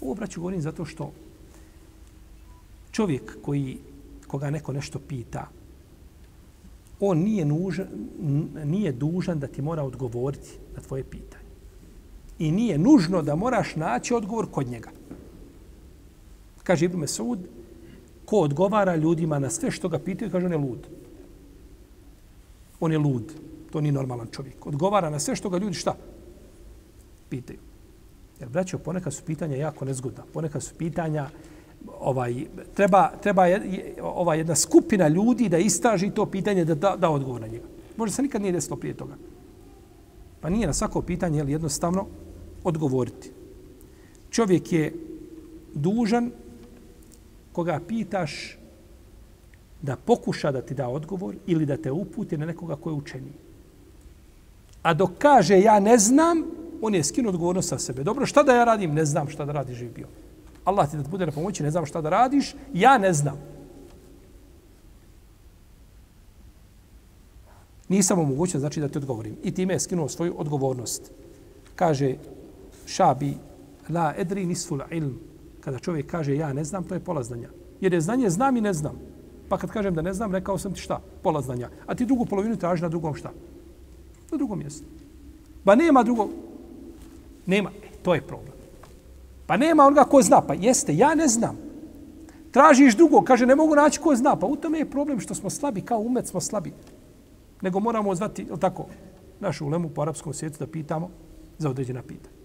Ovo, braću, govorim zato što čovjek koji, koga neko nešto pita, on nije, nužan, nije dužan da ti mora odgovoriti na tvoje pitanje. I nije nužno da moraš naći odgovor kod njega. Kaže Ibn Mesud, ko odgovara ljudima na sve što ga pitaju, kaže on je lud. On je lud. To nije normalan čovjek. Odgovara na sve što ga ljudi šta? Pitaju. Jer, braćo, ponekad su pitanja jako nezgodna. Ponekad su pitanja, ovaj, treba, treba je, ova jedna skupina ljudi da istraži to pitanje, da da, da odgovor na njega. Možda se nikad nije desilo prije toga. Pa nije na svako pitanje jel, jednostavno odgovoriti. Čovjek je dužan koga pitaš da pokuša da ti da odgovor ili da te uputi na nekoga ko je učeniji. A dok kaže ja ne znam, on je skinuo odgovornost sa sebe. Dobro, šta da ja radim? Ne znam šta da radi živ bio. Allah ti da bude na pomoći, ne znam šta da radiš, ja ne znam. Nisam omogućen, znači da ti odgovorim. I time je skinuo svoju odgovornost. Kaže šabi, la edri nisful ilm. Kada čovjek kaže ja ne znam, to je pola znanja. Jer je znanje znam i ne znam. Pa kad kažem da ne znam, rekao sam ti šta? Pola znanja. A ti drugu polovinu traži na drugom šta? Na drugom mjestu. Ba nema drugog. Nema. E, to je problem. Pa nema onoga ko zna. Pa jeste, ja ne znam. Tražiš drugo, kaže ne mogu naći ko zna. Pa u tome je problem što smo slabi, kao umet smo slabi. Nego moramo zvati, ili tako, našu ulemu po arapskom svijetu da pitamo za određena pitanja.